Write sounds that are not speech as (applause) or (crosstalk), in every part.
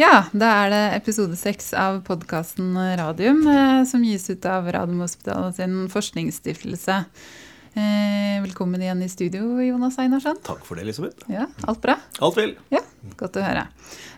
Ja, da er det episode seks av podkasten Radium, eh, som gis ut av Radiumhospitalet sin forskningsstiftelse. Eh, velkommen igjen i studio, Jonas Einarsson. Takk for det, Elisabeth. Ja, Alt bra? Alt vel. Ja, Godt å høre.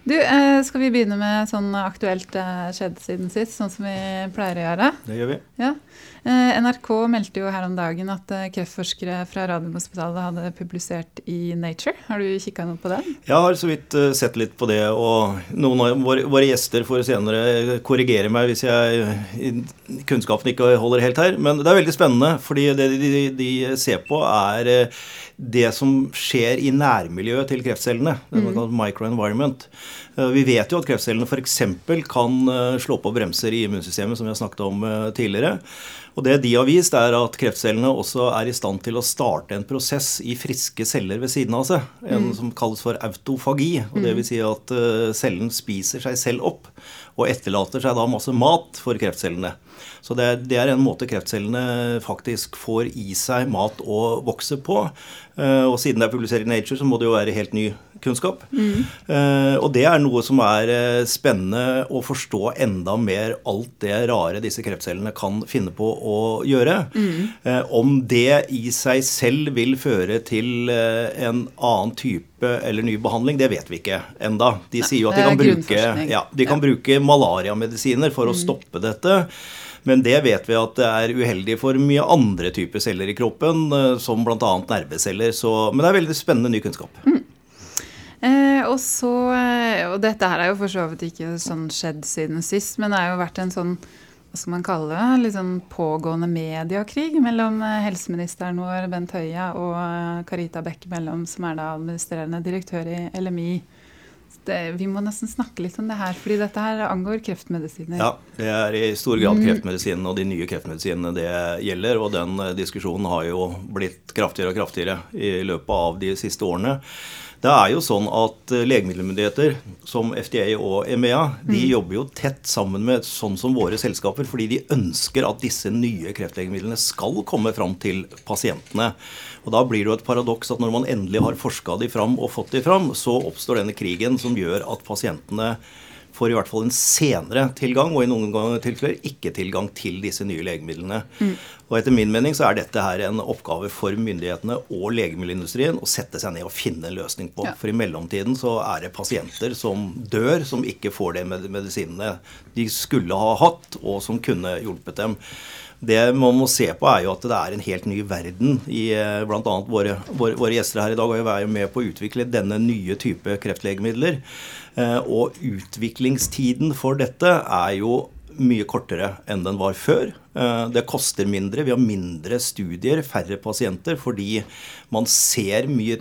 Du, eh, Skal vi begynne med sånn aktuelt skjedd siden sist, sånn som vi pleier å gjøre? Det gjør vi. Ja. Eh, NRK meldte jo her om dagen at eh, kreftforskere fra Radiumhospitalet hadde publisert i Nature. Har du kikka noe på det? Jeg har så vidt eh, sett litt på det, og noen av våre, våre gjester får senere korrigere meg hvis jeg, kunnskapen ikke holder helt her. Men det er veldig spennende, fordi det de, de ser på, er det som skjer i nærmiljøet til kreftcellene. Det er mm. microenvironment. Vi vet jo at kreftcellene f.eks. kan slå på bremser i immunsystemet, som vi har snakket om tidligere. Og Det de har vist, er at kreftcellene også er i stand til å starte en prosess i friske celler ved siden av seg, en mm. som kalles for autofagi. og det mm. vil Si at cellen spiser seg selv opp og etterlater seg da masse mat for kreftcellene. Så det, det, er en måte kreftcellene faktisk får i seg mat å vokse på. Uh, og siden det er publisert i Nature, så må det jo være helt ny kunnskap. Mm. Uh, og det er noe som er uh, spennende å forstå enda mer alt det rare disse kreftcellene kan finne på å gjøre. Mm. om det i seg selv vil føre til en annen type eller ny behandling, det vet vi ikke enda. De sier jo at de kan bruke, ja, de kan bruke malariamedisiner for å mm. stoppe dette. Men det vet vi at det er uheldig for mye andre typer celler i kroppen, eh, som bl.a. nerveceller. Så, men det er veldig spennende ny kunnskap. Mm. Eh, og så, eh, og dette her er jo for så vidt ikke sånn skjedd siden sist, men det har jo vært en sånn hva skal man kalle det, litt sånn pågående mediekrig mellom eh, helseministeren vår, Bent Høie, og Carita Bekke-Mellom, som er da administrerende direktør i LMI det, vi må nesten snakke litt om det her, fordi dette her angår kreftmedisiner. Ja, det er i stor grad kreftmedisinen kreftmedisinene og de nye kreftmedisinene det gjelder. Og den eh, diskusjonen har jo blitt kraftigere og kraftigere i løpet av de siste årene. Det er jo sånn at eh, Legemiddelmyndigheter som FDA og EMEA de mm. jobber jo tett sammen med sånn som våre selskaper, fordi de ønsker at disse nye kreftlegemidlene skal komme fram til pasientene. Og Da blir det jo et paradoks at når man endelig har forska de fram og fått de fram, så oppstår denne krigen som gjør at pasientene får i hvert fall en senere tilgang, og i noen tilfeller ikke tilgang til disse nye legemidlene. Mm. Og Etter min mening så er dette her en oppgave for myndighetene og legemiddelindustrien å sette seg ned og finne en løsning på. Ja. For i mellomtiden så er det pasienter som dør, som ikke får de medisinene de skulle ha hatt, og som kunne hjulpet dem. Det man må se på, er jo at det er en helt ny verden i eh, bl.a. Våre, våre, våre gjester her i dag. Og vi er jo med på å utvikle denne nye type kreftlegemidler. Eh, og utviklingstiden for dette er jo mye kortere enn den var før. Eh, det koster mindre. Vi har mindre studier, færre pasienter, fordi man ser mye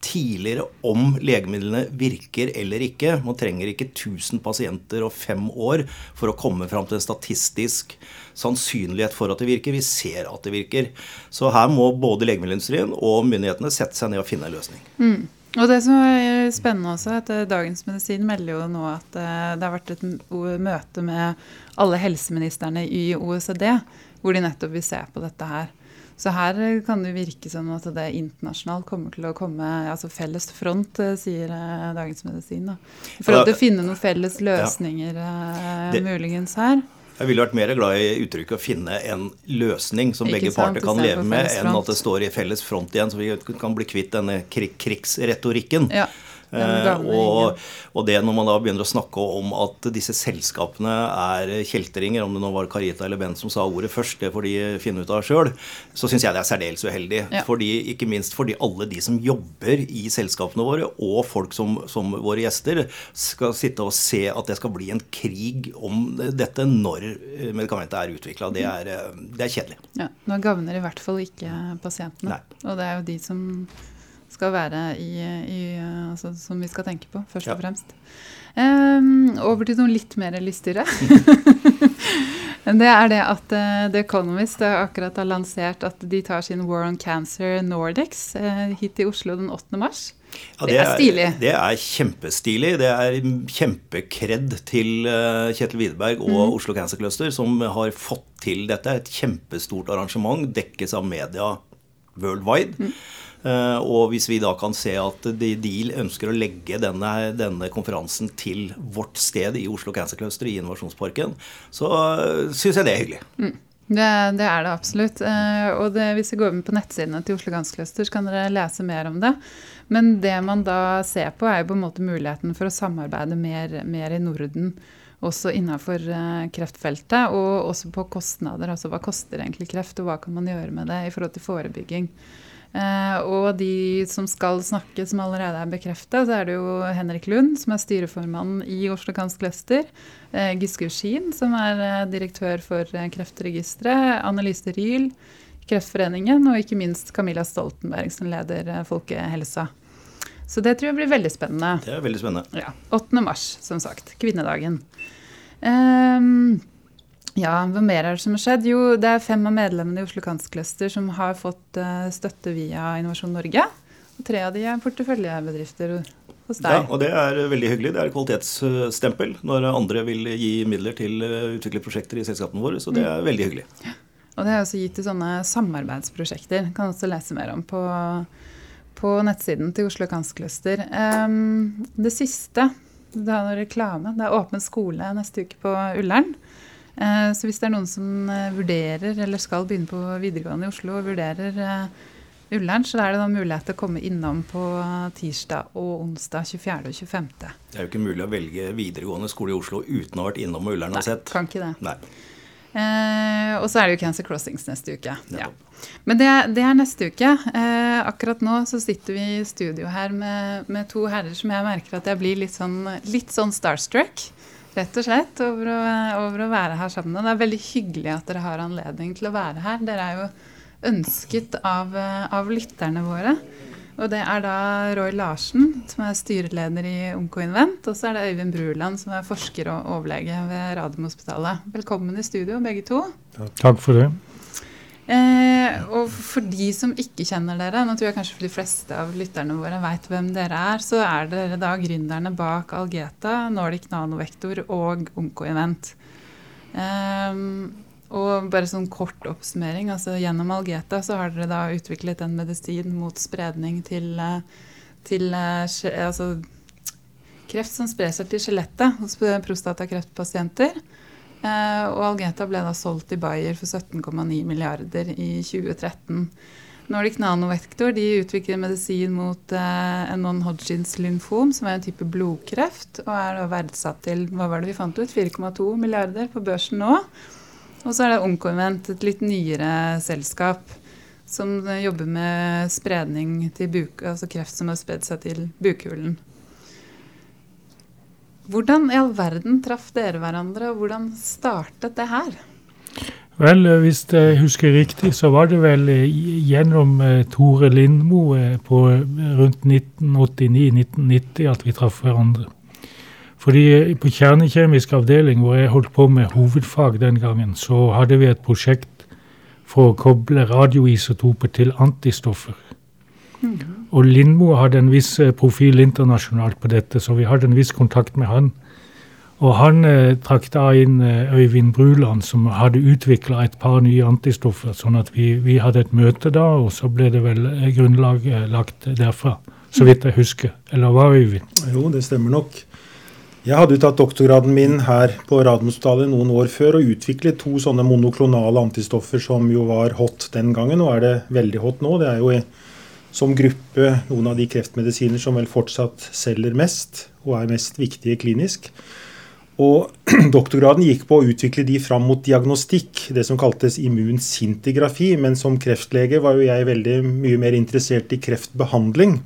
tidligere om legemidlene virker eller ikke. Man trenger ikke 1000 pasienter og fem år for å komme fram til en statistisk sannsynlighet for at det virker. Vi ser at det virker. Så her må både legemiddelindustrien og myndighetene sette seg ned og finne en løsning. Mm. Og det som er spennende også, at eh, Dagens Medisin melder jo nå at eh, det har vært et møte med alle helseministrene i OECD, hvor de nettopp vil se på dette her. Så her kan det virke som at det internasjonalt kommer til å komme altså felles front, eh, sier Dagens Medisin. Da. For å finne noen felles løsninger ja. det, muligens her. Jeg ville vært mer glad i uttrykket å finne en løsning som begge parter kan leve med, enn at det står i felles front igjen, så vi kan bli kvitt denne krig krigsretorikken. Ja. Eh, og, og, det når man da begynner å snakke om at disse selskapene er kjeltringer, om det nå var Carita eller Bent som sa ordet først, det får de finne ut av sjøl, så syns jeg det er særdeles uheldig. Ja. Fordi, ikke minst fordi alle de som jobber i selskapene våre, og folk som, som våre gjester, skal sitte og se at det skal bli en krig om dette når medikamentet er utvikla. Det, det, er kjedelig. Ja, Nå gagner i hvert fall ikke pasientene. Nei. Og det er jo de som skal være i, i altså, Som vi skal tenke på, først ja. og fremst. Um, over til noe litt mer lystigere. (laughs) det er det at uh, The Economist akkurat har lansert at de tar sin War on Cancer Nordics uh, hit til Oslo den 8. mars. Ja, det, det, er stilig. Det er kjempestilig. Det er kjempekred til uh, Kjetil Widerberg og mm. Oslo Cancer Cluster, som har fått til dette. Et kjempestort arrangement. Dekkes av media worldwide. Mm. Eh, og hvis vi da kan se at de ønsker å legge denne, denne konferansen til vårt sted i Oslo Cancer Cluster i Innovasjonsparken, så syns jeg det er hyggelig. Mm. Det, det, er det absolutt. Eh, og det, hvis vi går inn på nettsidene til Oslo Cancer Cluster, så kan dere lese mer om det. Men det man da ser på, er jo på en måte muligheten for å samarbeide mer, mer i Norden også innenfor eh, kreftfeltet, og også på kostnader. Altså hva koster egentlig kreft, og hva kan man gjøre med det i forhold til forebygging. Eh, og de som skal snakke, som allerede er bekrefta, så er det jo Henrik Lund, som er styreformann i Oslo Kansk Cluster. Eh, Giske Uskin, som er eh, direktør for Kreftregisteret. Annelise Ryel, Kreftforeningen. Og ikke minst Camilla Stoltenberg, som leder Folkehelsa. Så det tror jeg blir veldig spennende. Det er veldig spennende. Ja, 8. mars, som sagt. Kvinnedagen. Um, ja, hva mer er det som har skjedd? Jo, det er fem av medlemmene i Oslo Cluster som har fått uh, støtte via Innovasjon Norge. Og tre av de er porteføljebedrifter hos deg. Ja, og det er veldig hyggelig. Det er kvalitetsstempel når andre vil gi midler til å utvikle prosjekter i selskapene våre. Så det er veldig hyggelig. Og det er også gitt til sånne samarbeidsprosjekter. Kan også lese mer om på, på nettsiden til Oslo Cluster. Um, det siste, det er reklame. Det er åpen skole neste uke på Ullern. Eh, så hvis det er noen som eh, vurderer eller skal begynne på videregående i Oslo og vurderer eh, Ullern, så er det da mulighet til å komme innom på tirsdag og onsdag 24. og 25. Det er jo ikke mulig å velge videregående skole i Oslo uten å ha vært innom Ullern og sett. Nei, kan ikke det. Nei. Eh, og så er det jo Cancer Crossings neste uke. Ja. Men det, det, er neste uke. Eh, akkurat nå så sitter vi i studio her med, med, to herrer som jeg merker at jeg blir litt sånn, litt sånn starstruck. Rett og slett over å, over å, være her sammen. Og det er veldig hyggelig at dere har anledning til å være her. Dere er jo ønsket av, av lytterne våre. Og det er da Roy Larsen, som er styreleder i Onkoinvent. Og så er det Øyvind Bruland, som er forsker og overlege ved Radiumhospitalet. Velkommen i studio, begge to. Takk for det. Eh, og for de som ikke kjenner dere, nå tror jeg kanskje for de fleste av lytterne våre vet hvem dere er, så er dere da gründerne bak Algeta, Nordic Nanovektor og Onkoevent. Eh, og bare sånn kort oppsummering. altså Gjennom Algeta så har dere da utviklet en medisin mot spredning til, eh, til eh, altså, kreft som sprer seg til skjelettet hos prostatakreftpasienter. Eh, og Algeta ble da solgt i Bayer for 17,9 milliarder i 2013. Nordic Nanovektor de utvikler medisin mot eh, en non-Hodgins lymfom, som er en type blodkreft, og er verdsatt til hva var det vi fant ut, 4,2 milliarder på børsen nå. Og så er det Oncoinvent, et litt nyere selskap som jobber med spredning til buk, altså kreft som har spredd seg til bukhulen. Hvordan i all verden traff dere hverandre, og hvordan startet det her? Vel, eh, hvis jeg husker riktig, så var det vel eh, gjennom eh, Tore Lindmo på rundt 1989-1990 at vi traff hverandre. Fordi på kjernekjemisk avdeling, hvor jeg holdt på med hovedfag den gangen, så hadde vi et prosjekt for å koble radioisotoper til antistoffer. Og Lindmo hadde en viss eh, profil internasjonalt på dette, så vi hadde en viss kontakt med han. Og han eh, trakk da inn eh, Øyvind Bruland, som hadde utvikla et par nye antistoffer. Sånn at vi, vi, hadde et møte da, og så ble det vel eh, grunnlag eh, lagt derfra. Så vidt jeg husker. Eller hva, Øyvind? Jo, det stemmer nok. Jeg hadde tatt doktorgraden min her på Radiumhospitalet noen år før og utviklet to sånne monoklonale antistoffer som jo var hot den gangen, og er det veldig hot nå. Det er jo som gruppe noen av de kreftmedisiner som vel fortsatt selger mest og er mest viktige klinisk. Og (clears throat) Doktorgraden gikk på å utvikle de fram mot diagnostikk, det som kaltes immunsintigrafi. Men som kreftlege var jo jeg veldig mye mer interessert i kreftbehandling.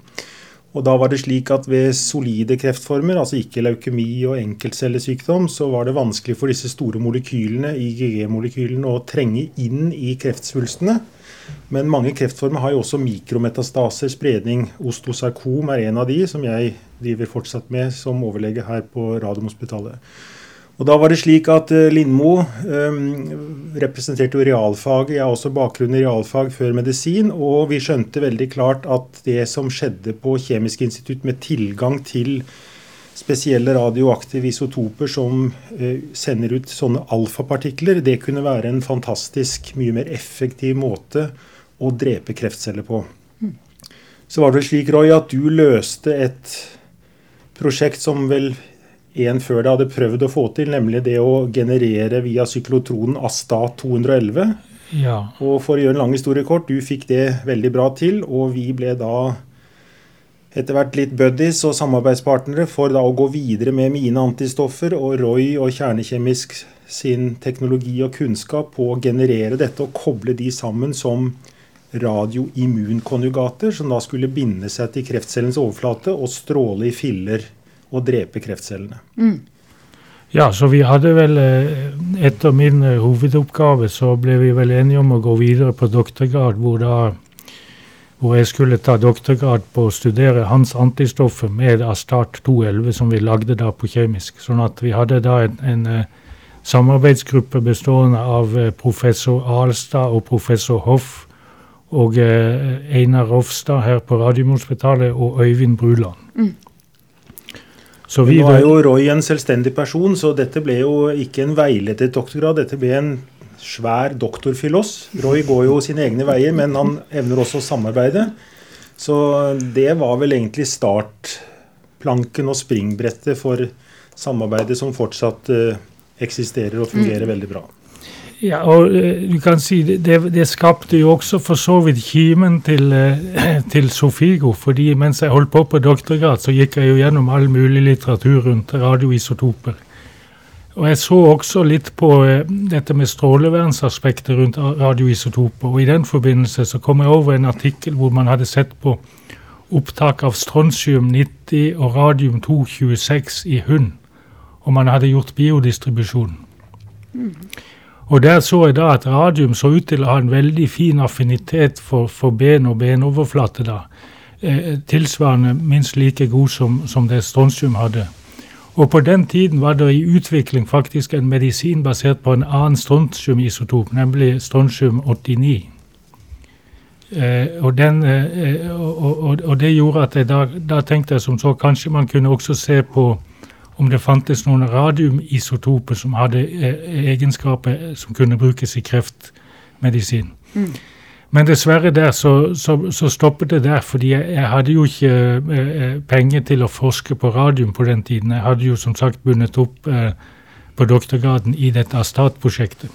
Og da var det slik at ved solide kreftformer, altså ikke leukemi og enkeltcellesykdom, så var det vanskelig for disse store molekylene, IGG-molekylene, å trenge inn i kreftsvulstene. Men mange kreftformer har jo også mikrometastaser, spredning. Ostosarkom er en av de som jeg driver fortsatt med som overlege her på Radiumhospitalet. Og da var det slik at eh, Lindmo um, representerte jo realfaget. Jeg har også bakgrunn i realfag før medisin. Og vi skjønte veldig klart at det som skjedde på Kjemisk institutt med tilgang til spesielle radioaktive isotoper som eh, sender ut sånne alfapartikler, det kunne være en fantastisk mye mer effektiv måte å drepe kreftceller på. så var det vel slik, Roy, at du løste et prosjekt som vel en før deg hadde prøvd å få til, nemlig det å generere via syklotronen Astat 211. Ja. Og for å gjøre en lang historie kort, du fikk det veldig bra til, og vi ble da etter hvert litt buddies og samarbeidspartnere for da å gå videre med mine antistoffer og Roy og Kjernekjemisk sin teknologi og kunnskap på å generere dette og koble de sammen som radioimmunkonjugater, som da skulle binde seg til kreftcellens overflate og stråle i filler og drepe kreftcellene. Mm. Ja, så vi hadde vel eh, Etter min eh, hovedoppgave så ble vi vel enige om å gå videre på doktorgrad, hvor, da, hvor jeg skulle ta doktorgrad på å studere hans antistoffer med Astart 211, som vi lagde da på kjemisk. Sånn at vi hadde da en, en eh, samarbeidsgruppe bestående av professor Alstad og professor Hoff og Einar Rofstad her på Radiumhospitalet og Øyvind Bruland. Mm. Så vi Nå er jo Roy en selvstendig person, så dette ble jo ikke en veiledet doktorgrad. Dette ble en svær doktorfilos. Roy går jo sine egne veier, men han evner også å samarbeide. Så det var vel egentlig startplanken og springbrettet for samarbeidet som fortsatt uh, eksisterer og fungerer mm. veldig bra. Ja, og eh, du kan si det, det skapte jo også for så vidt kimen til, eh, (clears throat) til, Sofigo. fordi mens jeg holdt på på doktorgrad, så gikk jeg jo gjennom all mulig litteratur rundt radioisotoper. Og jeg så også litt på eh, dette med strålevernsaspektet rundt radioisotoper. Og i den forbindelse så kom jeg over en artikkel hvor man hadde sett på opptak av strontium 90 og radium 226 i hund. Og man hadde gjort biodistribusjon. Mm. Og Der så jeg da at radium så ut til å ha en veldig fin affinitet for, for ben og benoverflate. da, eh, Tilsvarende minst like god som, som det strontium hadde. Og På den tiden var det i utvikling faktisk en medisin basert på en annen strontiumisotop, nemlig strontium 89. Eh, og, den, eh, og, og, og, det gjorde at jeg da, da tenkte jeg som så kanskje man kunne også se på om det fantes noen radiumisotoper som hadde eh, egenskaper som kunne brukes i kreftmedisin. Mm. Men dessverre der så, så, så, stoppet det der, fordi jeg, jeg hadde jo ikke eh, penger til å forske på radium på den tiden. Jeg hadde jo som sagt bundet opp eh, på doktorgraden i dette Astat-prosjektet.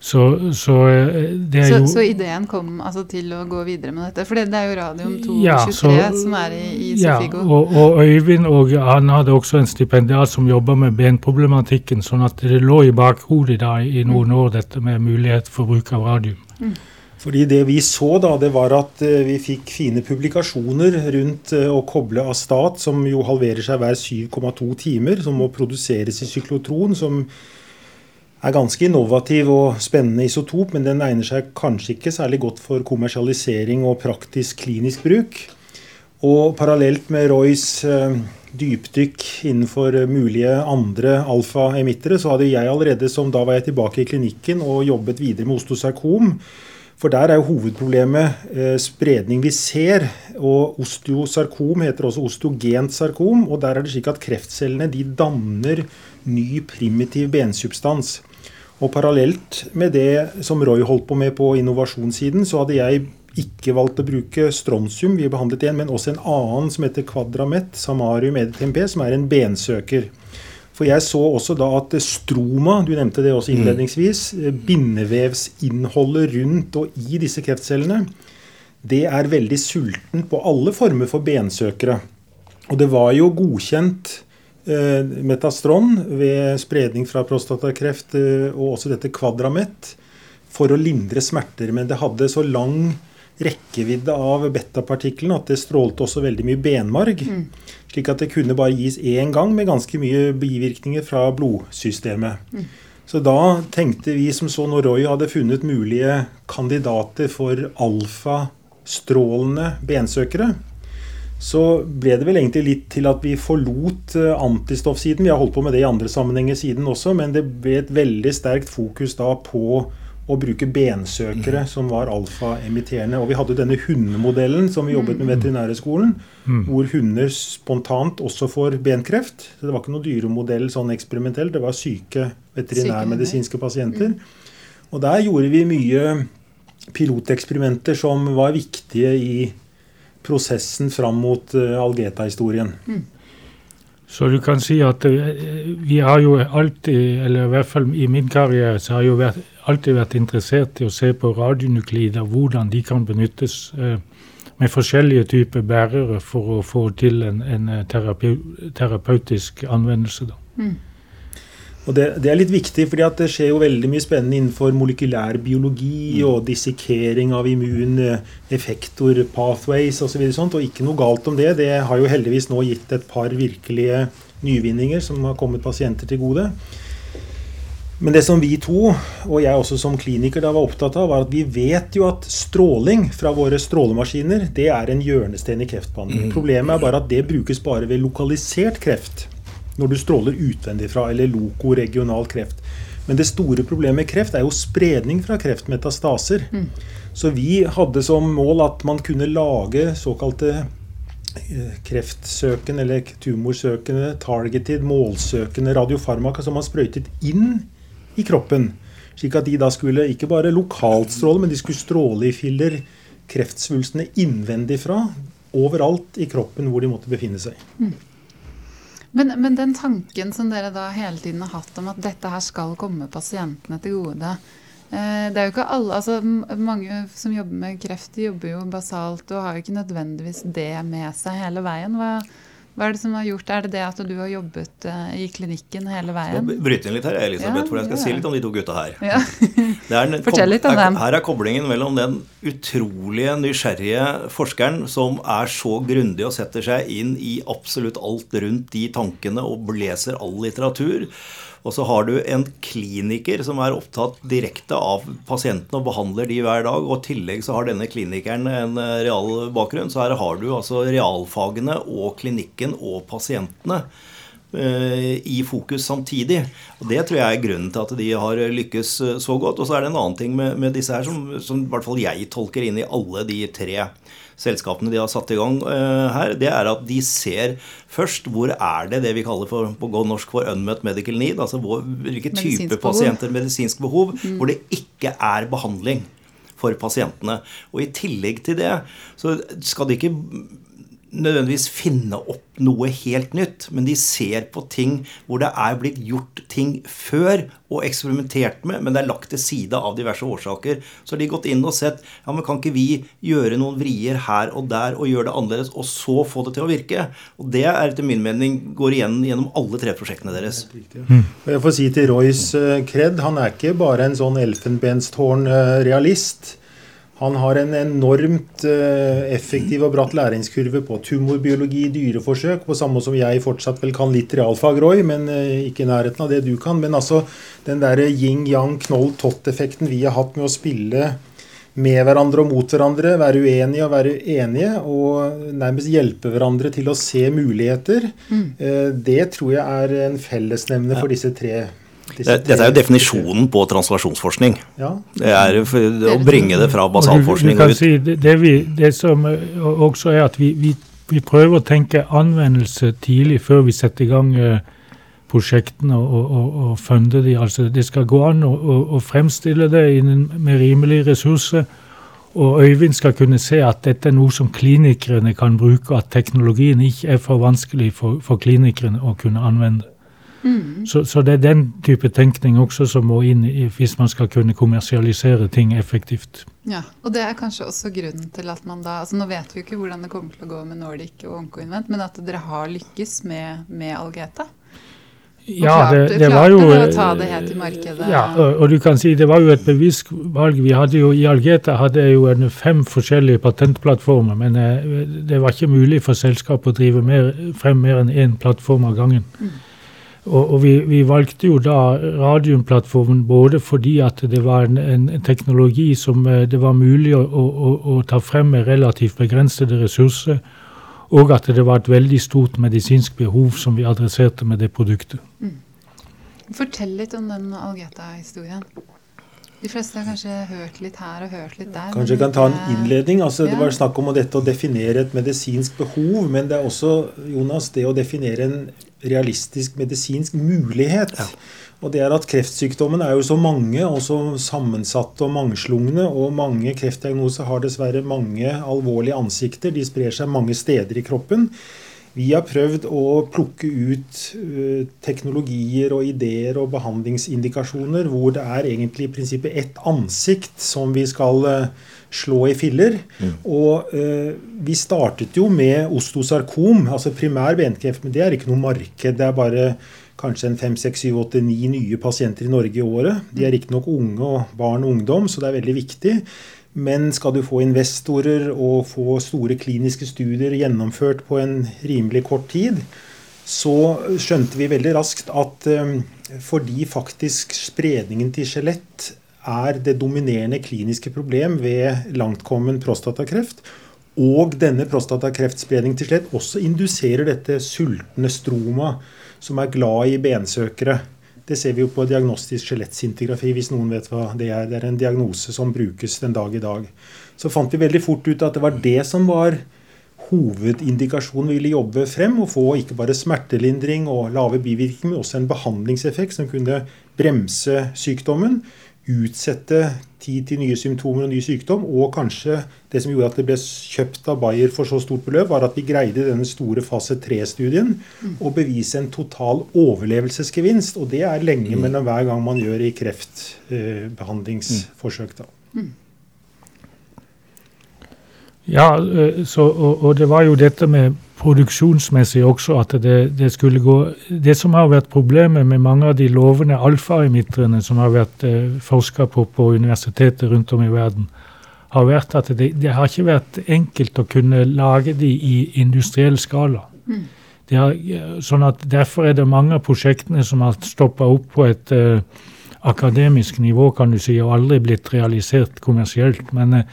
Så, så, eh, det er så, jo Så ideen kom altså, til å gå videre med dette? For det er jo Radium 223 ja, som er i, i Sofigo? Ja, og, og, Øyvind og han hadde også en stipendiat som jobba med benproblematikken, sånn at det lå i bakhodet da i noen år, dette med mulighet for bruk av radium. Mm. Fordi Det vi så, da, det var at uh, vi fikk fine publikasjoner rundt uh, å koble Astat, som jo halverer seg hver 7,2 timer, som må produseres i syklotron. som er ganske innovativ og spennende isotop, men den egner seg kanskje ikke særlig godt for kommersialisering og praktisk klinisk bruk. Og parallelt med Roys eh, dypdykk innenfor mulige andre alfa-emittere, så hadde jeg allerede, som da var jeg tilbake i klinikken og jobbet videre med osteosarkom. For der er jo hovedproblemet eh, spredning vi ser. Og osteosarkom heter også osteogent sarkom. Og der er det slik at kreftcellene de danner ny primitiv bensubstans. Og parallelt med det som Roy holdt på med på innovasjonssiden, så hadde jeg ikke valgt å bruke strontium, vi har behandlet en, men også en annen som heter Quadramet, Samarium EDTMP, som er en bensøker. For jeg så også da at stroma, du nevnte det også mm. innledningsvis, bindevevsinnholdet rundt og i disse kreftcellene, det er veldig sulten på alle former for bensøkere. Og det var jo godkjent Eh, metastron ved spredning fra prostatakreft eh, og også dette kvadramet for å lindre smerter. Men det hadde så lang rekkevidde av betapartiklene at det strålte også veldig mye benmarg. Mm. Slik at det kunne bare gis én gang med ganske mye bivirkninger fra blodsystemet. Mm. Så da tenkte vi som så når Roy hadde funnet mulige kandidater for alfastrålende bensøkere, så ble det vel egentlig litt til at vi forlot eh, antistoffsiden. Vi har holdt på med det i andre sammenhenger siden også, men det ble et veldig sterkt fokus da på å bruke bensøkere mm. som var alfa-emitterende. Og vi hadde denne hundemodellen som vi jobbet med mm. Veterinærhøgskolen, mm. hvor hunder spontant også får benkreft. Så det var ikke noe dyremodell sånn eksperimentelt, det var syke veterinærmedisinske pasienter. Mm. Og der gjorde vi mye piloteksperimenter som var viktige i prosessen fram mot Algeta-historien. Mm. Så du kan si at vi har jo alltid, eller i hvert fall i min karriere, så har jeg jo vært, alltid vært interessert i å se på radionuklider, hvordan de kan benyttes med forskjellige typer bærere for å få til en, en terapeutisk anvendelse. Mm. Og det, det, er litt viktig, fordi det skjer jo veldig mye spennende innenfor molekylær biologi mm. og dissekering av immuneffektor, pathways osv. Og, så og ikke noe galt om det. Det har jo heldigvis nå gitt et par virkelige nyvinninger som har kommet pasienter til gode. Men det som vi to, og jeg også som kliniker, da var opptatt av, var at vi vet jo at stråling fra våre strålemaskiner det er en hjørnesten i kreftbehandling. Mm. Problemet er bare at det brukes bare ved lokalisert kreft når du stråler utvendig fra, eller lokoregional kreft. Men det store problemet med kreft er jo spredning fra kreftmetastaser. Mm. Så vi hadde som mål at man kunne lage såkalte eh, kreftsøkende eller tumorsøkende, targeted, målsøkende radiofarmaka som man sprøytet inn i kroppen. Slik at de da skulle ikke bare lokalt stråle, men de skulle stråle i filler kreftsvulstene innvendig fra. Overalt i kroppen hvor de måtte befinne seg. Mm. Men, men, den tanken som dere da hele tiden har hatt om at dette her skal komme pasientene til gode eh, Det er jo ikke alle, altså Mange som jobber med kreft, jobber jo basalt og har jo ikke nødvendigvis det med seg hele veien. Hva, hva er det som har gjort Er det det at du har jobbet uh, i klinikken hele veien? Skal bryte inn litt her, Elisabeth, ja, for jeg skal ja. si litt om de to gutta her. Ja. (laughs) Fortell litt om dem. Her er koblingen mellom den utrolige, nysgjerrige forskeren som er så grundig og setter seg inn i absolutt alt rundt de tankene og leser all litteratur og så har du en kliniker som er opptatt direkte av pasientene og behandler de hver dag. Og i tillegg så har denne klinikeren en eh, real bakgrunn. Så her har du altså realfagene og klinikken og pasientene eh, i fokus samtidig. Og Det tror jeg er grunnen til at de har lykkes eh, så godt. Og så er det en annen ting med, med disse her som, som, i hvert fall jeg tolker inn i alle de tre selskapene de har satt i gang uh, her, det er at de ser først hvor er det det vi kaller for, på godt norsk for unmet medical need, altså hvor, hvilke typer pasienter, medisinsk behov, mm. hvor det ikke er behandling for pasientene. Og i tillegg til det så skal de ikke nødvendigvis finne opp noe helt nytt, men de ser på ting hvor det er blitt gjort ting før og eksperimentert med, men det er lagt til side av diverse årsaker. Så har de gått inn og sett ja, men kan ikke vi gjøre noen vrier her og der og gjøre det annerledes, og så få det til å virke? Og det er etter min mening går igjen gjennom alle tre prosjektene deres. Mm. Jeg får si til Royce uh, Kred, han er ikke bare en sånn elfenbenstårn-realist. Han har en enormt uh, effektiv og bratt læringskurve på tumorbiologi, dyreforsøk, på samme som jeg fortsatt vel kan litt realfag, Roy, men uh, ikke i nærheten av det du kan. Men altså den derre yin-yang, knoll-tott-effekten vi har hatt med å spille med hverandre og mot hverandre, være uenige og være enige, og nærmest hjelpe hverandre til å se muligheter, mm. uh, det tror jeg er en fellesnevne for disse tre dette er jo definisjonen på translasjonsforskning. Ja. Det er å bringe det fra basalforskning og ut. Si, det, vi, det, som også er at vi, vi, vi, prøver å tenke anvendelse tidlig før vi setter i gang uh, prosjektene og, og, og funde de. Altså, det skal gå an å, å, å fremstille det med rimelige ressurser. Og Øyvind skal kunne se at dette er noe som klinikerne kan bruke, at teknologien ikke er for vanskelig for, for klinikerne å kunne anvende. Mm. Så, så, det er den type tenkning også som må inn i, hvis man skal kunne kommersialisere ting effektivt. Ja, og det er kanskje også grunnen til at man da altså Nå vet vi jo ikke hvordan det kommer til å gå med Nordic og Oncoinvent, men at dere har lykkes med, med Algeta? Ja, det, det var jo det. Ja, og, du kan si det var jo et bevisst valg. Vi hadde jo I Algeta hadde jo en fem forskjellige patentplattformer, men eh, det var ikke mulig for selskapet å drive mer, frem mer enn én plattform av gangen. Mm. Og, og vi, vi, valgte jo da Radiumplattformen både fordi at det var en, en teknologi som eh, det var mulig å, å, å, ta frem med relativt begrensede ressurser, og at det var et veldig stort medisinsk behov som vi adresserte med det produktet. Mm. Fortell litt om den Algeta-historien. De fleste har kanskje hørt litt her og hørt litt der. Kanskje jeg kan ta en innledning. altså ja. Det var snakk om dette å definere et medisinsk behov, men det er også Jonas, det å definere en realistisk medisinsk mulighet. Ja. Og det er at Kreftsykdommen er jo så mange og så sammensatte og mangslungne. Og mange kreftdiagnoser har dessverre mange alvorlige ansikter. De sprer seg mange steder i kroppen. Vi har prøvd å plukke ut uh, teknologier og ideer og behandlingsindikasjoner hvor det er egentlig i prinsippet ett ansikt som vi skal uh, slå i filler. Mm. Og eh, vi startet jo med ostosarkom, altså primær benkreft, men det er ikke noe marked. Det er bare kanskje en 5-6-7-8-9 nye pasienter i Norge i året. De er riktignok unge og barn og ungdom, så det er veldig viktig. Men skal du få investorer og få store kliniske studier gjennomført på en rimelig kort tid, så skjønte vi veldig raskt at um, fordi faktisk spredningen til skjelett er det dominerende kliniske problem ved langtkommen prostatakreft, og denne prostatakreftspredningen til skjelett også induserer dette sultne stroma som er glad i bensøkere. Det ser vi jo på diagnostisk skjelettsintigrafi, hvis noen vet hva det er. Det er en diagnose som brukes den dag i dag. Så fant vi veldig fort ut at det var det som var hovedindikasjonen vi ville jobbe frem. Å få ikke bare smertelindring og lave bivirkninger, men også en behandlingseffekt som kunne bremse sykdommen utsette tid til nye symptomer og ny sykdom. Og kanskje det som gjorde at det ble kjøpt av Bayer for så stort beløp, var at vi greide denne store fase 3-studien å bevise en total overlevelsesgevinst. Og det er lenge mm. mellom hver gang man gjør i kreftbehandlingsforsøk. da. Ja, eh, så, og, og, det var jo dette med produksjonsmessig også at det, det, skulle gå Det som har vært problemet med mange av de lovende alfa-emitterne som har vært eh, forska på på universiteter rundt om i verden, har vært at det, det, har ikke vært enkelt å kunne lage de i industriell skala. Mm. Har, sånn at Derfor er det mange av prosjektene som har stoppa opp på et eh, akademisk nivå, kan du si, og aldri blitt realisert kommersielt. men eh,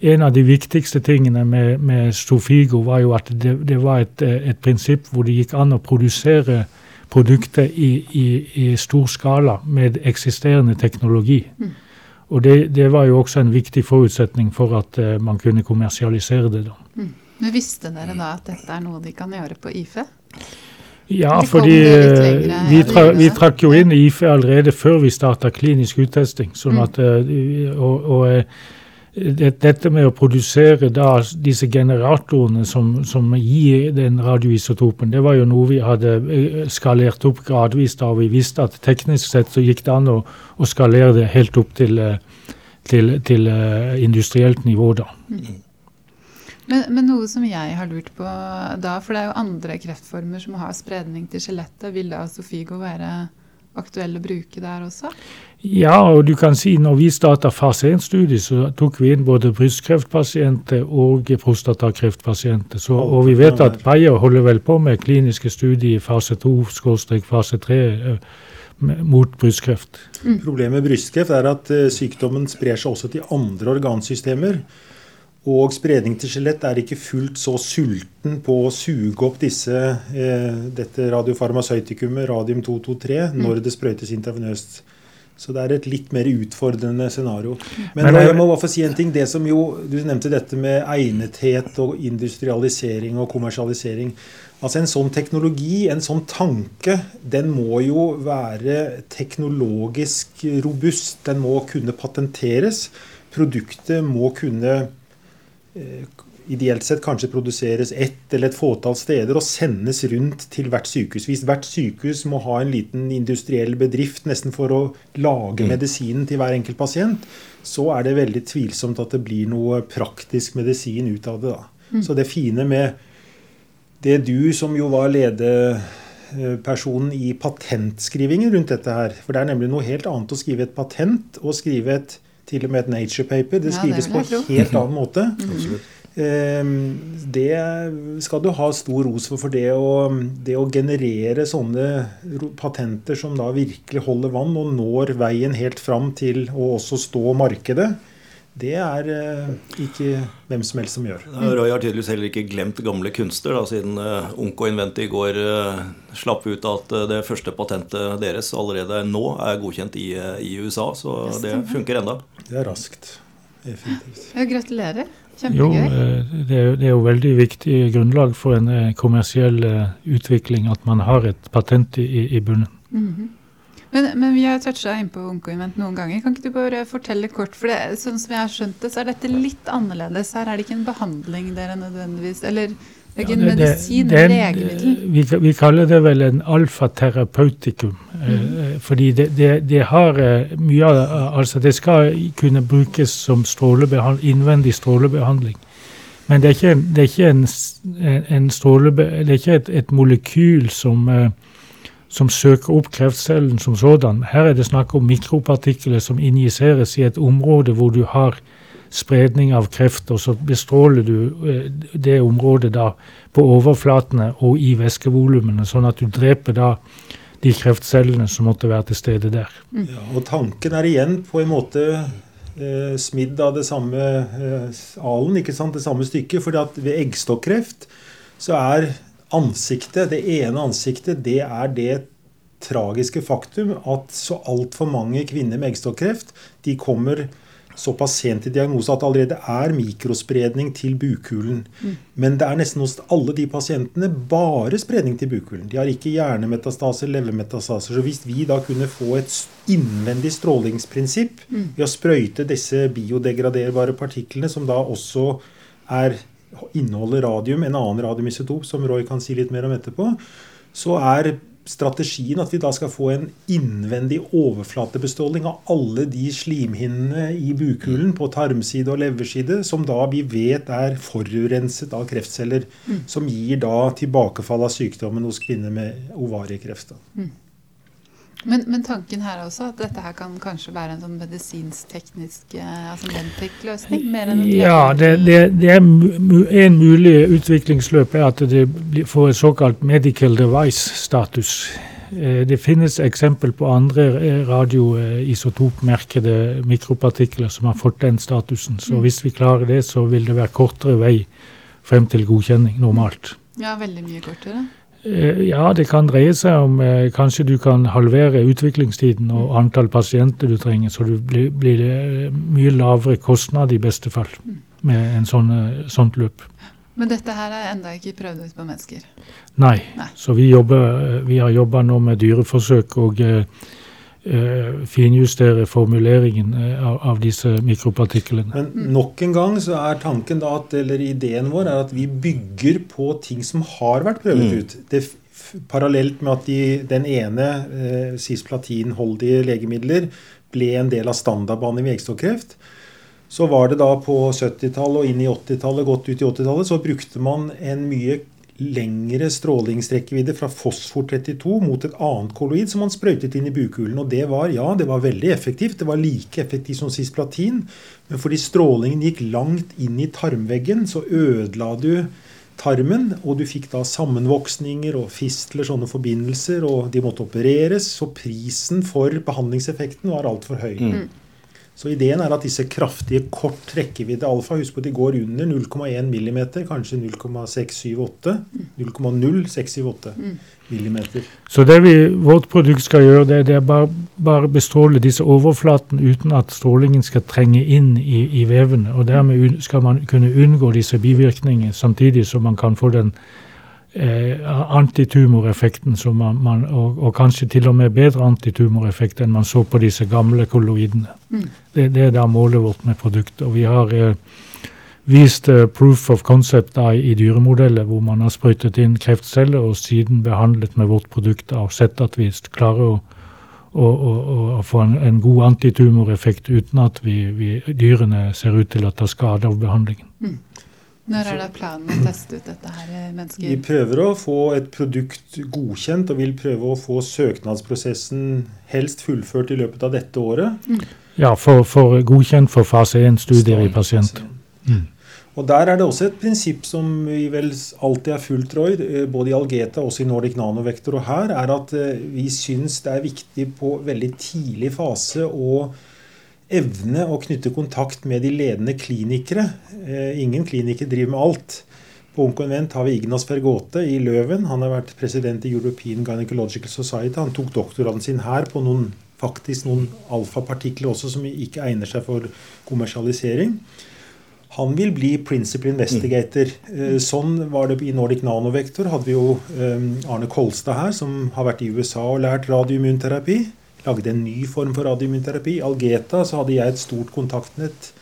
en av de viktigste tingene med, med Stofigo var jo at det, det var et, et, prinsipp hvor det gikk an å produsere produkter i, i, i stor skala med eksisterende teknologi. Mm. Og det, det, var jo også en viktig forutsetning for at uh, man kunne kommersialisere det. da. Mm. Men Visste dere da at dette er noe de kan gjøre på IFE? Ja, fordi eh, vi, tra, vi, trakk jo inn IFE allerede før vi starta klinisk uttesting. sånn mm. at, uh, og, og dette med å produsere da disse generatorene som, som, gir den radioisotopen, det var jo noe vi hadde eh, skalert opp gradvis da vi visste at teknisk sett så gikk det an å, å skalere det helt opp til, eh, til, til uh, industrielt nivå. da. Men, men, noe som jeg har lurt på da, for det er jo andre kreftformer som har spredning til skjelettet, vil da Sofigo være aktuell å bruke der også? Ja, og du kan si når vi starta fase 1-studiet, så tok vi inn både brystkreftpasienter og prostatakreftpasienter. Så, og vi vet at Bayer holder vel på med kliniske studier i fase 2, fase 3 eh, mot brystkreft. Mm. Problemet med brystkreft er at eh, sykdommen sprer seg også til andre organsystemer. Og spredning til skjelett er ikke fullt så sulten på å suge opp disse, eh, dette radiofarmasøytikumet, radium 223, mm. når det sprøytes intravenøst. Så det er et litt mer utfordrende scenario. Men, Men jeg må bare få si en ting. Det som jo, Du nevnte dette med egnethet og industrialisering og kommersialisering. Altså En sånn teknologi, en sånn tanke, den må jo være teknologisk robust. Den må kunne patenteres. Produktet må kunne Eh, ideelt sett kanskje produseres ett eller et fåtall steder og sendes rundt til hvert sykehus. Hvis hvert sykehus må ha en liten industriell bedrift nesten for å lage mm. medisinen til hver enkelt pasient, så er det veldig tvilsomt at det blir noe praktisk medisin ut av det. da. Mm. Så det fine med det du, som jo var ledepersonen i patentskrivingen rundt dette her For det er nemlig noe helt annet å skrive et patent og skrive et til og med et nature paper. Det skrives ja, det på en helt annen måte. Mm. Det skal du ha stor ros for. For det å, det å, generere sånne patenter som da virkelig holder vann og når veien helt fram til å også stå markedet, det er eh, ikke hvem som helst som gjør. Roy har tydeligvis heller ikke glemt gamle kunster, da, siden uh, Onko Inventi i går uh, slapp ut at det første patentet deres allerede nå er godkjent i, i USA. Så det funker enda. Det er raskt. Effektivt. Gratulerer. Jo, det er, det er, jo veldig viktig grunnlag for en kommersiell utvikling at man har et patent i, i bunnen. Mm -hmm. Men, men, vi har toucha innpå Onkoinvent noen ganger. Kan ikke du bare fortelle kort? For det, sånn som jeg har skjønt det, så er dette litt annerledes. Her er det ikke en behandling dere nødvendigvis Eller det er ikke en ja, det, medisin, det, en legemiddel. Vi, vi, kaller det vel en alfaterapeutikum. Mm. fordi det, det, har eh, mye av Altså, det skal kunne brukes som innvendig strålebehandling. Men det er ikke, det er ikke en, en strålebe, det er ikke et, et molekyl som som søker opp kreftcellen som sådan. Her er det snakk om mikropartikler som injiseres i et område hvor du har spredning av kreft, og så bestråler du eh, det området da på overflatene og i væskevolumene, sånn at du dreper da de kreftcellene som måtte være til stede der. Mm. Ja, og tanken er igjen på en måte eh, smidd av det samme eh, alen, ikke sant, det samme stykket. For ved eggstokkreft så er ansiktet, det ene ansiktet, det er det tragiske faktum at så altfor mange kvinner med eggstokkreft de kommer såpass sent i diagnose at det allerede er mikrospredning til bukhulen. Mm. Men det er nesten hos alle de pasientene bare spredning til bukhulen. De har ikke hjernemetastaser, levermetastaser. Så hvis vi da kunne få et innvendig strålingsprinsipp mm. ved å sprøyte disse biodegraderbare partiklene, som da også er inneholder radium, en annen radiumisotop, som Roy kan si litt mer om etterpå, så er strategien at vi da skal få en innvendig overflatebestråling av alle de slimhinnene i bukhulen på tarmside og leverside som da vi vet er forurenset av kreftceller, mm. som gir da tilbakefall av sykdommen hos kvinner med ovariekreft. Mm. Men, men, tanken her også, at dette her kan kanskje være en sånn medisinsk-teknisk eh, altså Medtech-løsning? Ja, det, det, det, er en mulig utviklingsløp er at det får en såkalt medical device-status. Eh, det finnes eksempel på andre eh, radioisotopmerkede mikropartikler som har fått den statusen. Så mm. hvis vi klarer det, så vil det være kortere vei frem til godkjenning normalt. Ja, veldig mye kortere. Eh, ja, det kan dreie seg om eh, kanskje du kan halvere utviklingstiden og antall pasienter du trenger, så det blir, blir eh, mye lavere kostnad i beste fall med en sånn, sånt løp. Men dette her er enda ikke prøvd ut på mennesker? Nei. Nei. Så vi, jobber, vi har jobba nå med dyreforsøk og uh, finjustere formuleringen av, av, disse mikropartiklene. Men nok en gang så er tanken da at, eller ideen vår er at vi bygger på ting som har vært prøvd mm. ut. Det, parallelt med at de, den ene eh, cisplatinholdige legemidler ble en del av standardbanen i veggstokkreft, Så var det da på 70-tallet og inn i 80-tallet, godt ut i 80-tallet, så brukte man en mye lengre strålingsrekkevidde fra fosfor 32 mot et annet kolloid som man sprøytet inn i bukhulen. Og det var ja, det var veldig effektivt. Det var like effektivt som cisplatin. Men fordi strålingen gikk langt inn i tarmveggen, så ødela du tarmen, og du fikk da sammenvoksninger og fistler, sånne forbindelser, og de måtte opereres. Så prisen for behandlingseffekten var altfor høy. Mm. Så ideen er at disse kraftige kort rekkevidde alfa Husk på at de går under 0,1 mm, kanskje 0,678. 0,0678 mm. Så det vi, vårt produkt skal gjøre, det, det er bare, bare bestråle disse overflatene uten at strålingen skal trenge inn i, i vevene. Og dermed skal man kunne unngå disse bivirkningene, samtidig som man kan få den eh, antitumoreffekten man, man, og, og, kanskje til og med bedre antitumoreffekt enn man så på disse gamle kolloidene. Mm. Det, det, er da målet vårt med produktet. Og vi har eh, vist uh, proof of concept da, i dyremodeller hvor man har sprøytet inn kreftceller og siden behandlet med vårt produkt og sett at vi klarer å, å, å, å få en, en, god antitumoreffekt uten at vi, vi, dyrene ser ut til å ta skade av behandlingen. Mm. Når er det planen å teste ut dette her i mennesker? Vi prøver å få et produkt godkjent og vil prøve å få søknadsprosessen helst fullført i løpet av dette året. Mm. Ja, for, for, godkjent for fase 1-studier i pasient. Mm. Og Der er det også et prinsipp som vi vel alltid har fulgt, Roy, eh, både i Algeta og i Nordic Nanovektor og her, er at eh, vi syns det er viktig på veldig tidlig fase å evne å knytte kontakt med de ledende klinikere. Ingen kliniker driver med alt. På Onkonvent har vi Ignas Fergote i Løven. Han har vært president i European Gynecological Society. Han tok doktorgraden sin her på noen, faktisk noen alfapartikler også som ikke egner seg for kommersialisering. Han vil bli principal investigator. Mm. Sånn var det i Nordic Nanovektor. hadde vi jo eh, Arne Kolstad her, som har vært i USA og lært radioimmunterapi. Lagde en ny form for radioimmunterapi. Algeta så hadde jeg et stort kontaktnett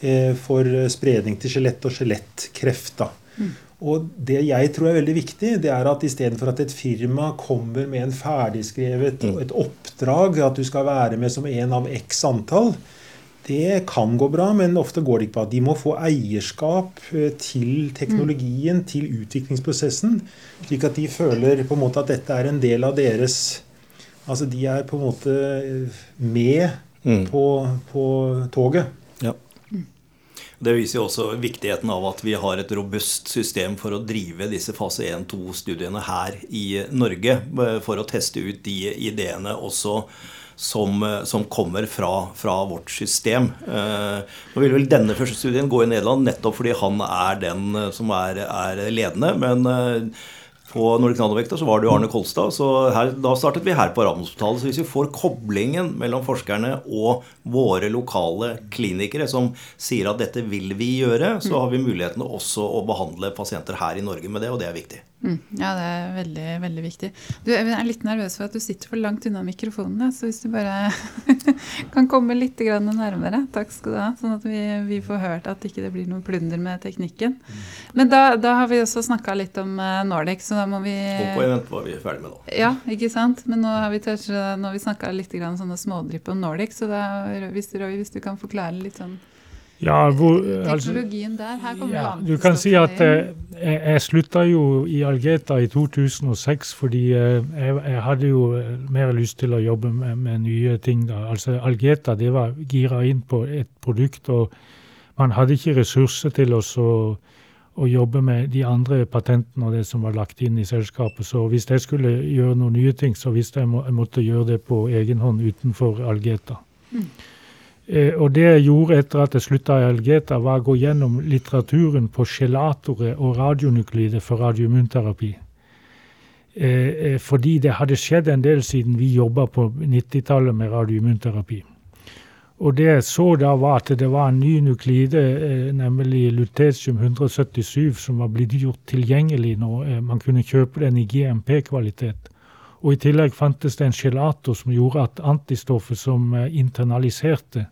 eh, for spredning til skjelett og skjelettkreft. Mm. Og det jeg tror er veldig viktig, det er at istedenfor at et firma kommer med en ferdigskrevet mm. et oppdrag, at du skal være med som en av x antall, det kan gå bra, men ofte går det ikke bra. De må få eierskap eh, til teknologien, mm. til utviklingsprosessen, slik at de føler på en måte at dette er en del av deres Altså de er på en måte eh, med mm. på, på toget. Det viser jo også viktigheten av at vi har et robust system for å drive disse fase 1-2-studiene her i Norge. Eh, for å teste ut de ideene også som, eh, som kommer fra, fra, vårt system. Eh, nå vil vel denne første studien gå i Nederland nettopp fordi han er den som er, er ledende. men på Nordic Nanovekta så var det jo Arne Kolstad. så her, Da startet vi her på Radiumhospitalet. Så hvis vi får koblingen mellom forskerne og våre lokale klinikere som sier at dette vil vi gjøre, så har vi muligheten også å behandle pasienter her i Norge med det, og det er viktig. Mm, ja, det er veldig, veldig viktig. Du, jeg er litt nervøs for at du sitter for langt unna mikrofonen, Så hvis du bare (laughs) kan komme litt nærmere. Takk skal du ha. Sånn at vi, vi får hørt at ikke det ikke blir noe plunder med teknikken. Men da, da har vi også snakka litt om uh, Nordic, så da må vi Håper på event var vi ferdig med nå. Ja, ikke sant. Men nå har vi, vi snakka litt grann sånne smådrypp om Nordic, så da, hvis, Roy, hvis du kan forklare litt sånn ja, hvor, altså, Teknologien der, her kommer ja, Du kan si at eh, jeg, jeg slutta jo i Algeta i 2006 fordi eh, jeg, jeg, hadde jo eh, mer lyst til å jobbe med, med nye ting. da. Altså Algeta det var gira inn på et produkt, og man hadde ikke ressurser til å, å jobbe med de andre patentene og det som var lagt inn i selskapet. Så hvis jeg skulle gjøre noen nye ting, så visste jeg må, jeg måtte gjøre det på egen hånd utenfor Algeta. Mm. Eh, og det jeg gjorde etter at jeg slutta i Algeta, var å gå gjennom litteraturen på gelatorer og radionuklider for radioimmunterapi. Eh, eh, fordi det hadde skjedd en del siden vi jobba på 90-tallet med radioimmunterapi. Og det jeg så da, var at det var en ny nuklide, nemlig lutetium 177, som var blitt gjort tilgjengelig nå. Man kunne kjøpe den i GMP-kvalitet. Og i tillegg fantes det en gelato som gjorde at antistoffet som internaliserte,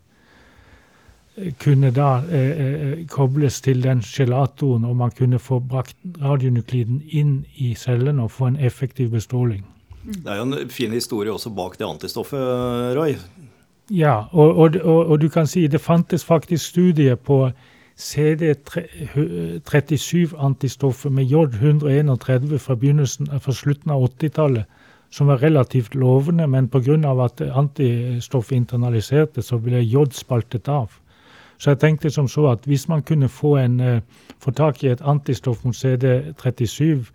kunne da eh, eh, kobles til den gelatoren, og man kunne få brakt radionukliden inn i cellene og få en effektiv bestråling. Det er jo en fin historie også bak det antistoffet, Roy. Ja, og, og, og, og du kan si det fantes faktisk studier på CD37-antistoffet med J131 fra, fra slutten av 80-tallet, som var relativt lovende, men pga. at antistoffet internaliserte, så ble J spaltet av. Så jeg tenkte som så at hvis man kunne få, en, eh, få tak i et antistoff mot CD37,